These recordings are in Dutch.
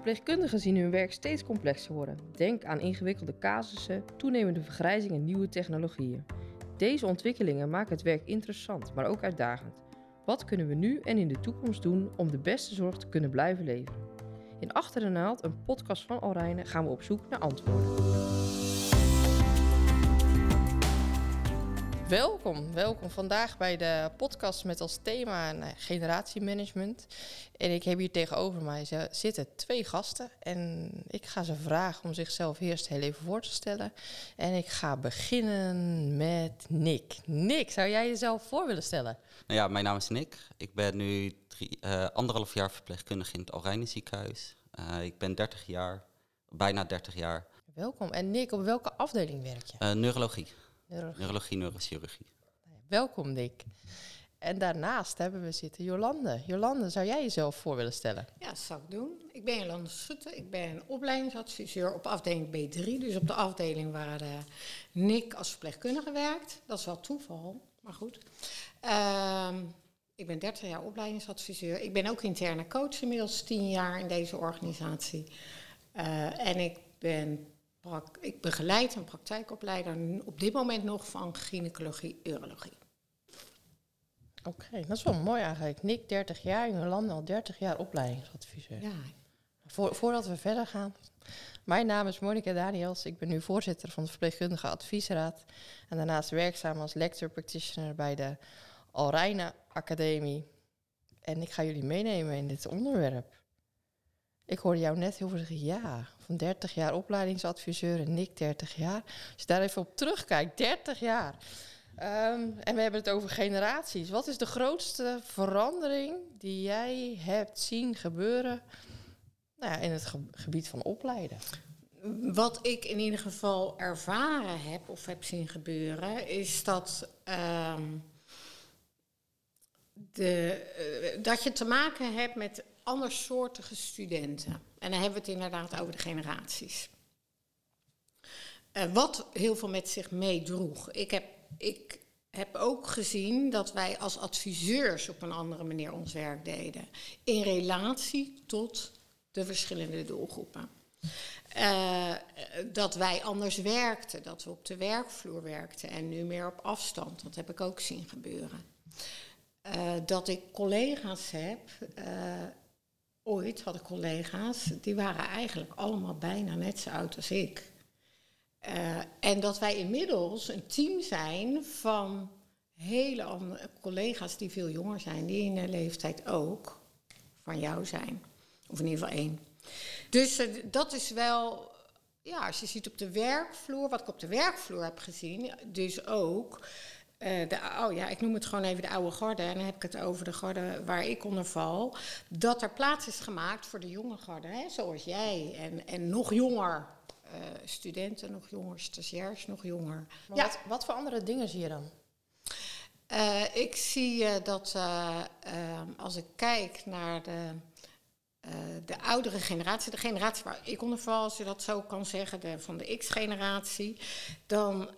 Verpleegkundigen zien hun werk steeds complexer worden. Denk aan ingewikkelde casussen, toenemende vergrijzing en nieuwe technologieën. Deze ontwikkelingen maken het werk interessant, maar ook uitdagend. Wat kunnen we nu en in de toekomst doen om de beste zorg te kunnen blijven leveren? In Achter de Naald, een podcast van Alrijnen, gaan we op zoek naar antwoorden. Welkom, welkom vandaag bij de podcast met als thema nou, generatiemanagement. En ik heb hier tegenover mij zitten twee gasten en ik ga ze vragen om zichzelf eerst heel even voor te stellen. En ik ga beginnen met Nick. Nick, zou jij jezelf voor willen stellen? Nou ja, mijn naam is Nick. Ik ben nu drie, uh, anderhalf jaar verpleegkundige in het Alrijnen ziekenhuis. Uh, ik ben 30 jaar, bijna 30 jaar. Welkom. En Nick, op welke afdeling werk je? Uh, neurologie. Neurologie, Neurologie neurochirurgie. Nou welkom, Dick. En daarnaast hebben we zitten Jolande. Jolande, zou jij jezelf voor willen stellen? Ja, dat zou ik doen. Ik ben Jolande Schutte. Ik ben opleidingsadviseur op afdeling B3. Dus op de afdeling waar uh, Nick als verpleegkundige werkt. Dat is wel toeval, maar goed. Uh, ik ben 30 jaar opleidingsadviseur. Ik ben ook interne coach inmiddels 10 jaar in deze organisatie. Uh, en ik ben ik begeleid een praktijkopleider op dit moment nog van gynaecologie, urologie. Oké, dat is wel mooi eigenlijk. Nick 30 jaar, Jolande al 30 jaar opleidingsadviseur. Ja. voordat we verder gaan. Mijn naam is Monika Daniels. Ik ben nu voorzitter van de Verpleegkundige Adviesraad. En daarnaast werkzaam als lecture practitioner bij de Alreina Academie. En ik ga jullie meenemen in dit onderwerp. Ik hoorde jou net heel veel zeggen, ja, van 30 jaar opleidingsadviseur en Nick 30 jaar. Als je daar even op terugkijkt, 30 jaar. Um, en we hebben het over generaties. Wat is de grootste verandering die jij hebt zien gebeuren nou ja, in het gebied van opleiden? Wat ik in ieder geval ervaren heb of heb zien gebeuren, is dat, um, de, uh, dat je te maken hebt met andersoortige studenten. En dan hebben we het inderdaad over de generaties. Uh, wat heel veel met zich meedroeg. Ik heb, ik heb ook gezien dat wij als adviseurs op een andere manier ons werk deden. In relatie tot de verschillende doelgroepen. Uh, dat wij anders werkten, dat we op de werkvloer werkten en nu meer op afstand. Dat heb ik ook zien gebeuren. Uh, dat ik collega's heb ooit had ik collega's, die waren eigenlijk allemaal bijna net zo oud als ik. Uh, en dat wij inmiddels een team zijn van hele andere collega's die veel jonger zijn, die in de leeftijd ook van jou zijn. Of in ieder geval één. Dus uh, dat is wel, ja, als je ziet op de werkvloer, wat ik op de werkvloer heb gezien, dus ook de, oh ja, ik noem het gewoon even de oude garde. En dan heb ik het over de garde waar ik onder val. Dat er plaats is gemaakt voor de jonge garde, hè, zoals jij. En, en nog jonger uh, studenten, nog jonger stagiairs, nog jonger. Maar ja. wat, wat voor andere dingen zie je dan? Uh, ik zie dat als ik kijk naar de, de oudere generatie, de generatie waar ik onder val, als je dat zo kan zeggen, de, van de X-generatie, dan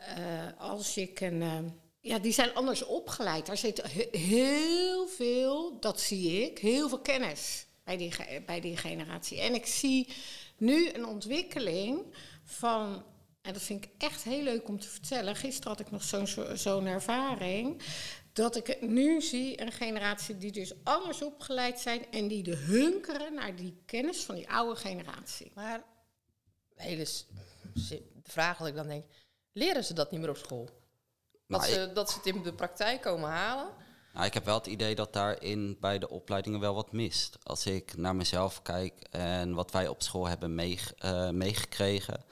als ik een ja, die zijn anders opgeleid. Daar zit heel veel, dat zie ik, heel veel kennis bij die, bij die generatie. En ik zie nu een ontwikkeling van, en dat vind ik echt heel leuk om te vertellen. Gisteren had ik nog zo'n ervaring. Dat ik nu zie een generatie die dus anders opgeleid zijn en die de hunkeren naar die kennis van die oude generatie. Maar hele de vraag dat ik dan denk, leren ze dat niet meer op school? Dat, ze, dat ze het in de praktijk komen halen? Nou, ik heb wel het idee dat daarin bij de opleidingen wel wat mist. Als ik naar mezelf kijk en wat wij op school hebben uh, meegekregen,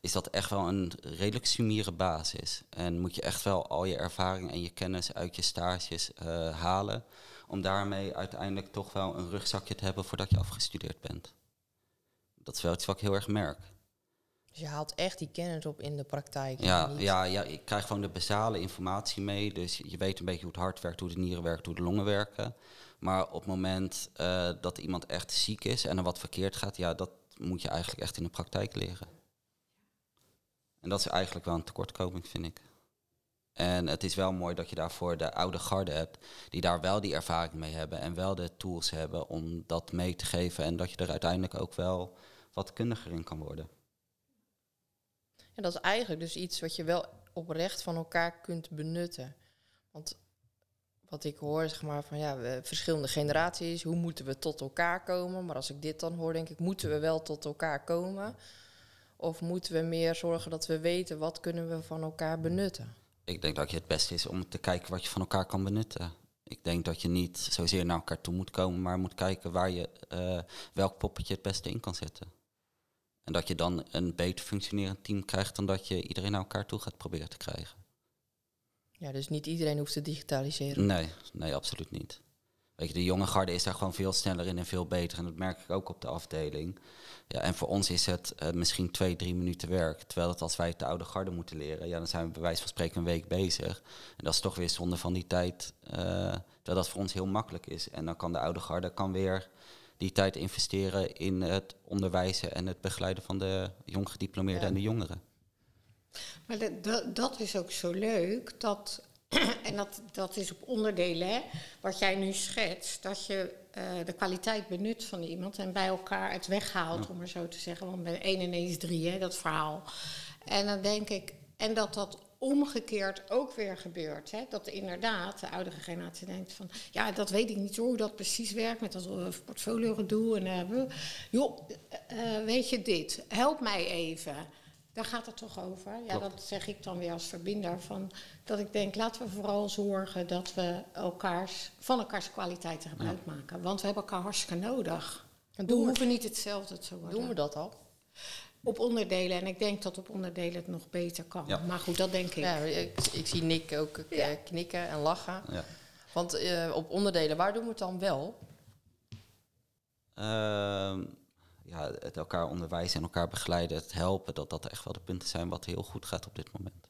is dat echt wel een redelijk sumiere basis. En moet je echt wel al je ervaring en je kennis uit je stages uh, halen, om daarmee uiteindelijk toch wel een rugzakje te hebben voordat je afgestudeerd bent. Dat is wel iets wat ik heel erg merk. Dus je haalt echt die kennis op in de praktijk. Ja, ja, ja, je krijgt gewoon de basale informatie mee. Dus je weet een beetje hoe het hart werkt, hoe de nieren werken, hoe de longen werken. Maar op het moment uh, dat iemand echt ziek is en er wat verkeerd gaat, ja, dat moet je eigenlijk echt in de praktijk leren. En dat is eigenlijk wel een tekortkoming, vind ik. En het is wel mooi dat je daarvoor de oude garde hebt, die daar wel die ervaring mee hebben en wel de tools hebben om dat mee te geven en dat je er uiteindelijk ook wel wat kundiger in kan worden. En dat is eigenlijk dus iets wat je wel oprecht van elkaar kunt benutten. Want wat ik hoor, zeg maar, van ja, we, verschillende generaties, hoe moeten we tot elkaar komen? Maar als ik dit dan hoor, denk ik, moeten we wel tot elkaar komen? Of moeten we meer zorgen dat we weten wat kunnen we van elkaar benutten? Ik denk dat je het beste is om te kijken wat je van elkaar kan benutten. Ik denk dat je niet zozeer naar elkaar toe moet komen, maar moet kijken waar je uh, welk poppetje het beste in kan zetten. En dat je dan een beter functionerend team krijgt dan dat je iedereen naar elkaar toe gaat proberen te krijgen. Ja, dus niet iedereen hoeft te digitaliseren. Nee, nee, absoluut niet. Weet je, de jonge garde is daar gewoon veel sneller in en veel beter. En dat merk ik ook op de afdeling. Ja, en voor ons is het uh, misschien twee, drie minuten werk. Terwijl het als wij het de oude garde moeten leren, ja, dan zijn we bij wijze van spreken een week bezig. En dat is toch weer zonde van die tijd. Uh, terwijl dat voor ons heel makkelijk is. En dan kan de oude garde kan weer die tijd investeren in het onderwijzen en het begeleiden van de jonggediplomeerden ja. en de jongeren. Maar dat, dat is ook zo leuk, dat, en dat, dat is op onderdelen, hè, wat jij nu schetst, dat je uh, de kwaliteit benut van iemand en bij elkaar het weghaalt, ja. om maar zo te zeggen. Want bij 1 en 1 is 3, hè, dat verhaal. En dan denk ik, en dat dat omgekeerd ook weer gebeurt. Hè? Dat inderdaad de oudere generatie denkt van... ja, dat weet ik niet hoe dat precies werkt met dat uh, portfolio gedoe. En, uh, joh, uh, weet je dit, help mij even. Daar gaat het toch over. Ja, dat zeg ik dan weer als verbinder. Van, dat ik denk, laten we vooral zorgen dat we elkaars, van elkaars kwaliteiten gebruik ja. maken. Want we hebben elkaar hartstikke nodig. En we hoeven niet hetzelfde te worden. Doen we dat al? Op onderdelen. En ik denk dat op onderdelen het nog beter kan. Ja. Maar goed, dat denk ik. Ja, ik, ik zie Nick ook ja. knikken en lachen. Ja. Want uh, op onderdelen, waar doen we het dan wel? Uh, ja, het elkaar onderwijzen en elkaar begeleiden, het helpen, dat dat echt wel de punten zijn wat heel goed gaat op dit moment.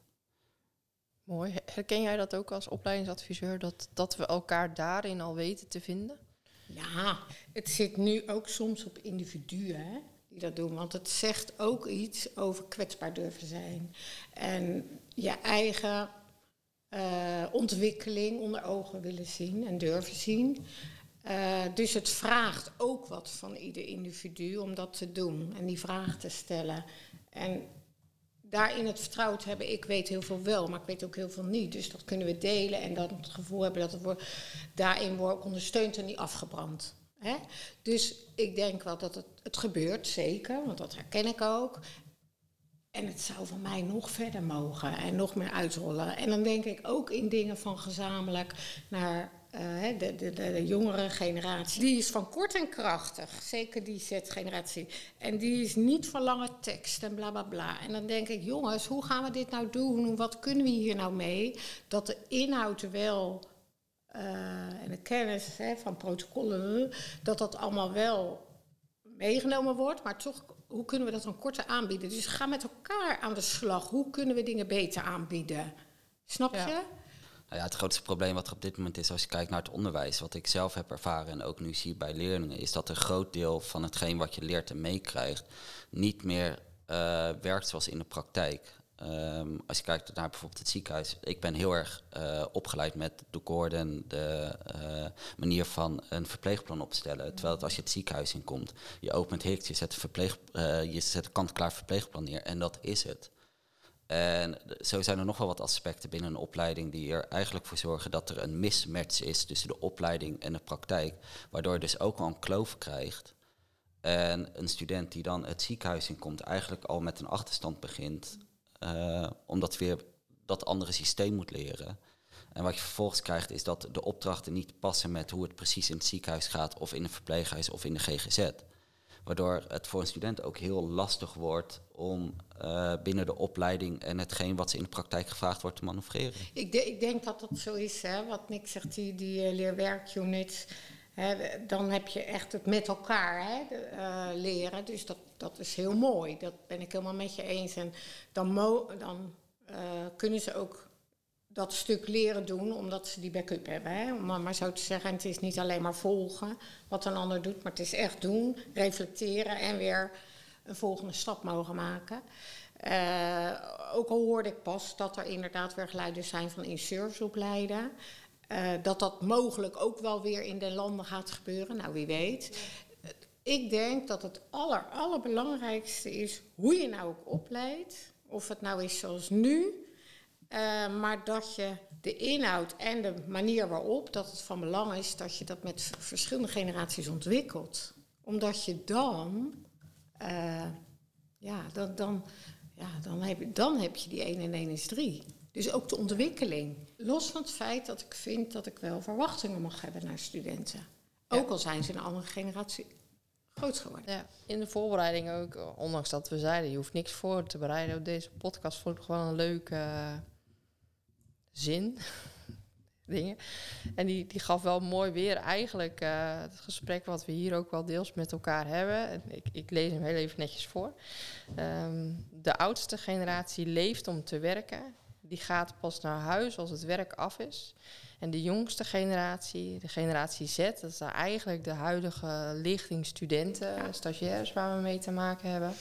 Mooi. Herken jij dat ook als opleidingsadviseur, dat, dat we elkaar daarin al weten te vinden? Ja, het zit nu ook soms op individuen hè, dat doen. Want het zegt ook iets over kwetsbaar durven zijn. En je eigen uh, ontwikkeling onder ogen willen zien en durven zien. Uh, dus het vraagt ook wat van ieder individu om dat te doen en die vraag te stellen. En daarin het vertrouwen te hebben, ik weet heel veel wel, maar ik weet ook heel veel niet. Dus dat kunnen we delen en dan het gevoel hebben dat wordt, daarin wordt ondersteund en niet afgebrand. Hè? Dus ik denk wel dat het, het gebeurt, zeker, want dat herken ik ook. En het zou van mij nog verder mogen en nog meer uitrollen. En dan denk ik ook in dingen van gezamenlijk naar uh, de, de, de, jongere generatie. Die is van kort en krachtig, zeker die Z-generatie. En die is niet van lange tekst en bla bla bla. En dan denk ik, jongens, hoe gaan we dit nou doen? Wat kunnen we hier nou mee? Dat de inhoud wel en de kennis hè, van protocollen, dat dat allemaal wel meegenomen wordt, maar toch hoe kunnen we dat dan korter aanbieden? Dus ga met elkaar aan de slag. Hoe kunnen we dingen beter aanbieden? Snap je? Ja. Nou ja, het grootste probleem wat er op dit moment is als je kijkt naar het onderwijs, wat ik zelf heb ervaren en ook nu zie bij leerlingen, is dat een groot deel van hetgeen wat je leert en meekrijgt niet meer uh, werkt zoals in de praktijk. Um, als je kijkt naar bijvoorbeeld het ziekenhuis. Ik ben heel erg uh, opgeleid met de Gordon, de uh, manier van een verpleegplan opstellen. Terwijl als je het ziekenhuis inkomt, je opent Hicks, je zet, verpleeg, uh, je zet een kant-klaar verpleegplan neer en dat is het. En zo zijn er nog wel wat aspecten binnen een opleiding die er eigenlijk voor zorgen dat er een mismatch is tussen de opleiding en de praktijk. Waardoor je dus ook wel een kloof krijgt. En een student die dan het ziekenhuis inkomt, eigenlijk al met een achterstand begint, uh, omdat weer dat andere systeem moet leren. En wat je vervolgens krijgt is dat de opdrachten niet passen met hoe het precies in het ziekenhuis gaat, of in een verpleeghuis of in de GGZ. Waardoor het voor een student ook heel lastig wordt om uh, binnen de opleiding en hetgeen wat ze in de praktijk gevraagd wordt te manoeuvreren. Ik, ik denk dat dat zo is, hè, wat Nick zegt, die, die uh, leerwerkunits. Dan heb je echt het met elkaar uh, leren. Dus dat, dat is heel mooi. Dat ben ik helemaal met je eens. En dan, dan kunnen ze ook dat stuk leren doen, omdat ze die backup hebben. Hè? Om maar zo te zeggen, en het is niet alleen maar volgen wat een ander doet, maar het is echt doen, reflecteren en weer een volgende stap mogen maken. ook al hoorde ik pas dat er inderdaad weer geluiden zijn van in service opleiden. dat dat mogelijk ook wel weer in de landen gaat gebeuren. Nou, wie weet. Ik denk dat het aller, allerbelangrijkste is hoe je nou ook opleidt. Of het nou is zoals nu, maar dat je de inhoud en de manier waarop, dat het van belang is dat je dat met verschillende generaties ontwikkelt. Omdat je dan, uh, ja, dan, dan, ja dan, heb, dan heb je die 1 en 1 is 3. Dus ook de ontwikkeling. Los van het feit dat ik vind dat ik wel verwachtingen mag hebben naar studenten. Ook al zijn ze een andere generatie groot geworden. Ja, in de voorbereiding ook, ondanks dat we zeiden, je hoeft niks voor te bereiden op deze podcast, vond ik gewoon een leuke zin. dingen. En die, die gaf wel mooi weer eigenlijk uh, het gesprek wat we hier ook wel deels met elkaar hebben. En ik, ik lees hem heel even netjes voor. Um, de oudste generatie leeft om te werken. Die gaat pas naar huis als het werk af is. En de jongste generatie, de generatie Z, dat is eigenlijk de huidige lichting studenten, stagiaires waar we mee te maken hebben.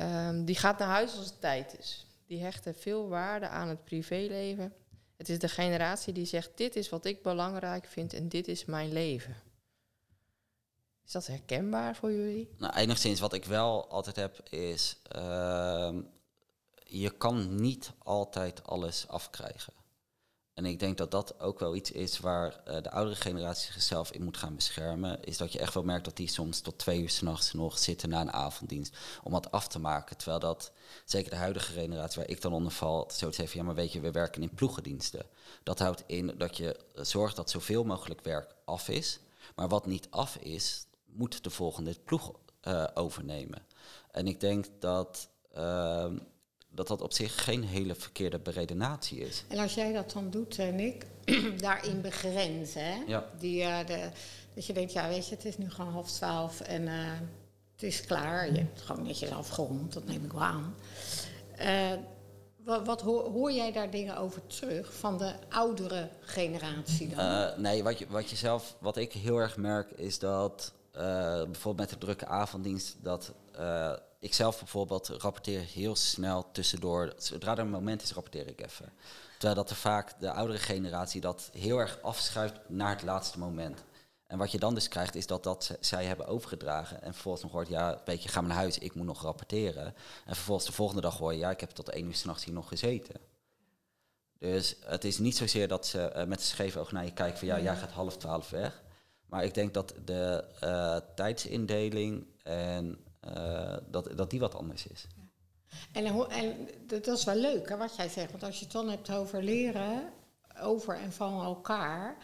Um, die gaat naar huis als het tijd is. Die hechten veel waarde aan het privéleven. Het is de generatie die zegt: Dit is wat ik belangrijk vind en dit is mijn leven. Is dat herkenbaar voor jullie? Nou, enigszins wat ik wel altijd heb is: uh, je kan niet altijd alles afkrijgen. En ik denk dat dat ook wel iets is waar uh, de oudere generatie zichzelf in moet gaan beschermen. Is dat je echt wel merkt dat die soms tot twee uur s'nachts nog zitten na een avonddienst om wat af te maken. Terwijl dat, zeker de huidige generatie waar ik dan onder val, zoiets heeft ja maar weet je, we werken in ploegendiensten. Dat houdt in dat je zorgt dat zoveel mogelijk werk af is. Maar wat niet af is, moet de volgende ploeg uh, overnemen. En ik denk dat... Uh, dat dat op zich geen hele verkeerde beredenatie is. En als jij dat dan doet, en ik, daarin begrenzen, hè? Ja. Die, uh, de, dat je denkt, ja weet je, het is nu gewoon half twaalf en uh, het is klaar. Je hebt gewoon netjes afgerond, dat neem ik wel aan. Uh, wat, wat hoor, hoor, jij daar dingen over terug van de oudere generatie dan? nee, wat je, wat je zelf, wat ik heel erg merk is dat bijvoorbeeld met de drukke avonddienst, dat ik zelf bijvoorbeeld rapporteer heel snel tussendoor. Zodra er een moment is, rapporteer ik even. Terwijl dat er vaak de oudere generatie dat heel erg afschuift naar het laatste moment. En wat je dan dus krijgt, is dat dat zij hebben overgedragen. En vervolgens nog hoort, ja, weet je, ga maar naar huis, ik moet nog rapporteren. En vervolgens de volgende dag hoor je, ja, ik heb tot één uur s'nachts hier nog gezeten. Dus het is niet zozeer dat ze uh, met een scheef oog naar je kijken van, ja, jij gaat half twaalf weg. Maar ik denk dat de uh, tijdsindeling en uh, dat, dat die wat anders is. En, en dat is wel leuk hè, wat jij zegt, want als je het dan hebt over leren, over en van elkaar,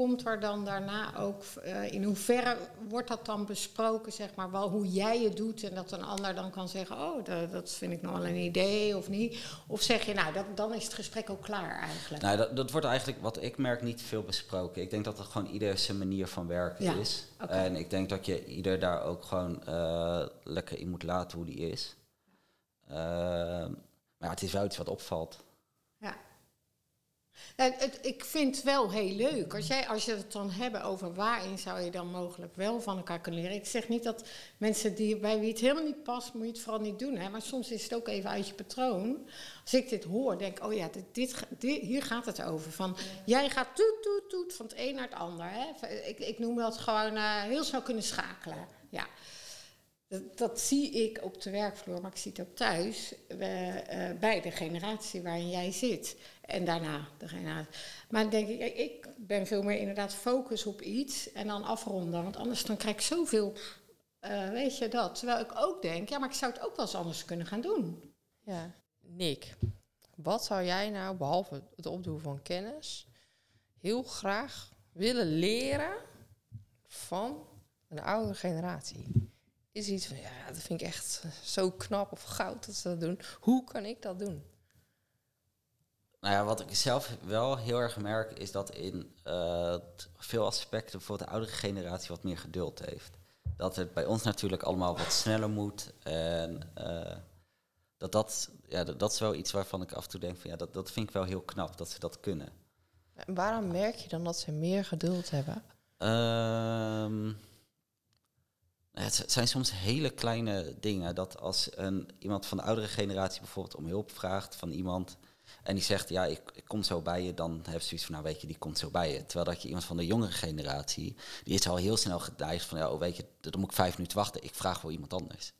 komt er dan daarna ook, uh, in hoeverre wordt dat dan besproken, zeg maar, wel hoe jij het doet en dat een ander dan kan zeggen, oh, dat, dat vind ik nog wel een idee of niet? Of zeg je, nou, dat, dan is het gesprek ook klaar eigenlijk? Nou, dat, dat wordt eigenlijk, wat ik merk, niet veel besproken. Ik denk dat het gewoon ieder zijn manier van werken is. En ik denk dat je ieder daar ook gewoon uh, lekker in moet laten hoe die is. Uh, maar het is wel iets wat opvalt. Het, ik vind het wel heel leuk. Als, jij, als je het dan hebben over waarin zou je dan mogelijk wel van elkaar kunnen leren. Ik zeg niet dat mensen die, bij wie het helemaal niet past, moet je het vooral niet doen. Hè? Maar soms is het ook even uit je patroon. Als ik dit hoor, denk ik, oh ja, dit, hier gaat het over. Van, jij gaat toet, toet, toet van het een naar het ander. Hè? Ik, ik noem dat gewoon uh, heel snel kunnen schakelen. Ja. Dat, zie ik op de werkvloer, maar ik zie het ook thuis uh, uh, bij de generatie waarin jij zit. En daarna de generatie. Maar dan denk ik, ik ben veel meer inderdaad focus op iets en dan afronden. Want anders dan krijg ik zoveel, uh, weet je dat. Terwijl ik ook denk, ja, maar ik zou het ook wel eens anders kunnen gaan doen. Ja, Nick, wat zou jij nou, behalve het opdoen van kennis, heel graag willen leren van een oudere generatie? Is iets van, ja, dat vind ik echt zo knap of goud dat ze dat doen. Hoe kan ik dat doen? Nou ja, wat ik zelf wel heel erg merk, is dat in uh, veel aspecten voor de oudere generatie wat meer geduld heeft. Dat het bij ons natuurlijk allemaal wat sneller moet. En uh, dat, dat, ja, dat, dat, is wel iets waarvan ik af en toe denk van ja, dat, dat vind ik wel heel knap dat ze dat kunnen. En waarom merk je dan dat ze meer geduld hebben? Um, Het zijn soms hele kleine dingen. Dat als een, iemand van de oudere generatie bijvoorbeeld om hulp vraagt van iemand. En die zegt, ja, ik, ik kom zo bij je. Dan heb je zoiets van, nou weet je, die komt zo bij je. Terwijl dat je iemand van de jongere generatie, die is al heel snel gedijst van, ja, oh, weet je, dan moet ik vijf minuten wachten. Ik vraag voor iemand anders.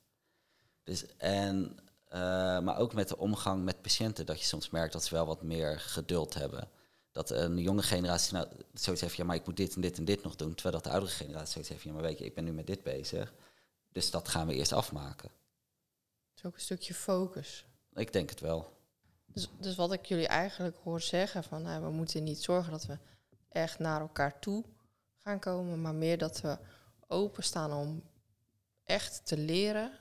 Dus, en, uh, maar ook met de omgang met patiënten, dat je soms merkt dat ze wel wat meer geduld hebben. Dat een jonge generatie nou, zoiets heeft, ja, maar ik moet dit en dit en dit nog doen. Terwijl dat de oudere generatie zoiets heeft, ja, maar weet je, ik ben nu met dit bezig. Dus dat gaan we eerst afmaken. Het is ook een stukje focus. Ik denk het wel. Dus, dus wat ik jullie eigenlijk hoor zeggen, van nou, we moeten niet zorgen dat we echt naar elkaar toe gaan komen, maar meer dat we openstaan om echt te leren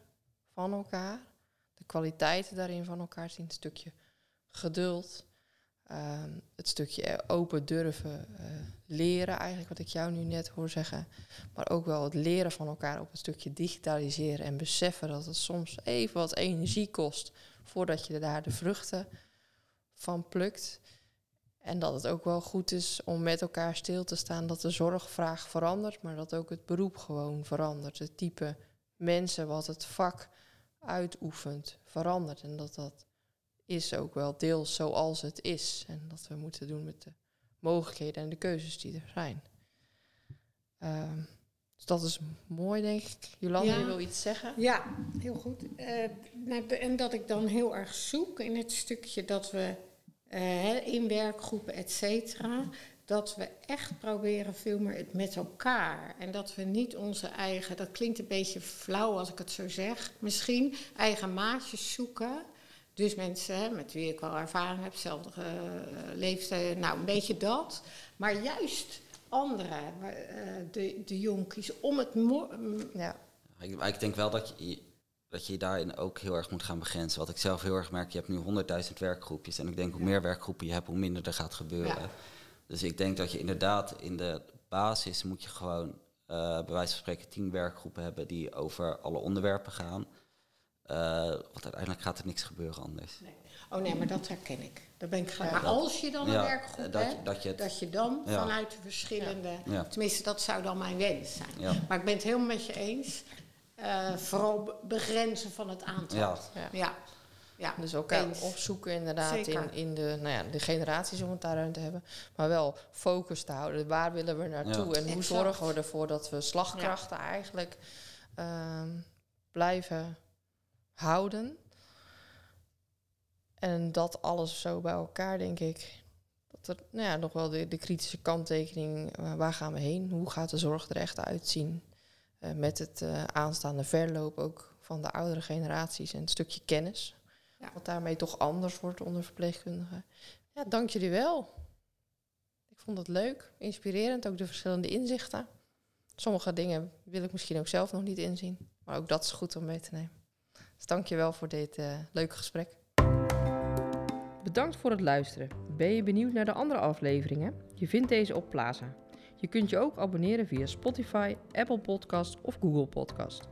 van elkaar. De kwaliteiten daarin van elkaar zien, een stukje geduld, Ehm, het stukje open durven uh, leren, eigenlijk wat ik jou nu net hoor zeggen. Maar ook wel het leren van elkaar op het stukje digitaliseren en beseffen dat het soms even wat energie kost voordat je daar de vruchten van plukt. En dat het ook wel goed is om met elkaar stil te staan dat de zorgvraag verandert, maar dat ook het beroep gewoon verandert. Het type mensen wat het vak uitoefent verandert. En dat dat is ook wel deels zoals het is. En dat we moeten doen met de mogelijkheden en de keuzes die er zijn. Uh, dus dat is mooi, denk ik. Jolanda, je wil iets zeggen? Ja, heel goed. Uh, en dat ik dan heel erg zoek in het stukje dat we uh, in werkgroepen, et cetera, dat we echt proberen veel meer het met elkaar. En dat we niet onze eigen, dat klinkt een beetje flauw als ik het zo zeg, misschien eigen maatjes zoeken. Dus mensen met wie ik wel ervaring heb, dezelfde uh, leeftijd, nou een beetje dat. Maar juist anderen, uh, de, de jonkies, om het... Ja. Ik, ik, denk wel dat je, dat je daarin ook heel erg moet gaan begrenzen. Wat ik zelf heel erg merk, je hebt nu 100.000 werkgroepjes. En ik denk hoe meer werkgroepen je hebt, hoe minder er gaat gebeuren. Ja. Dus ik denk dat je inderdaad in de basis moet je gewoon uh, bij wijze van spreken tien werkgroepen hebben die over alle onderwerpen gaan. Uh, want uiteindelijk gaat er niks gebeuren anders. Nee. Oh nee, maar dat herken ik. Daar ben ik graag. maar als je dan een werkgroep dat, hebt, dat je, dat je dan vanuit de verschillende... Tenminste, dat zou dan mijn wens zijn. Maar ik ben het helemaal met je eens. Uh, vooral begrenzen van het aantal. Ja. ja. Ja, dus elkaar opzoeken inderdaad in, in de, nou ja, de generaties om het daarin te hebben. Maar wel focus te houden. Waar willen we naartoe? En hoe zorgen we ervoor dat we slagkrachten eigenlijk uh, blijven houden. En dat alles zo bij elkaar, denk ik. Dat er nou ja, nog wel de, de kritische kanttekening, uh, waar gaan we heen? Hoe gaat de zorg er echt uitzien? Uh, met het uh, aanstaande verloop ook van de oudere generaties en een stukje kennis. Ja. Wat daarmee toch anders wordt onder verpleegkundigen. Ja, dank jullie wel. Ik vond het leuk, inspirerend, ook de verschillende inzichten. Sommige dingen wil ik misschien ook zelf nog niet inzien. Maar ook dat is goed om mee te nemen. Dus dank je wel voor dit uh, leuke gesprek. Bedankt voor het luisteren. Ben je benieuwd naar de andere afleveringen? Je vindt deze op Plaza. Je kunt je ook abonneren via Spotify, Apple Podcast of Google Podcast.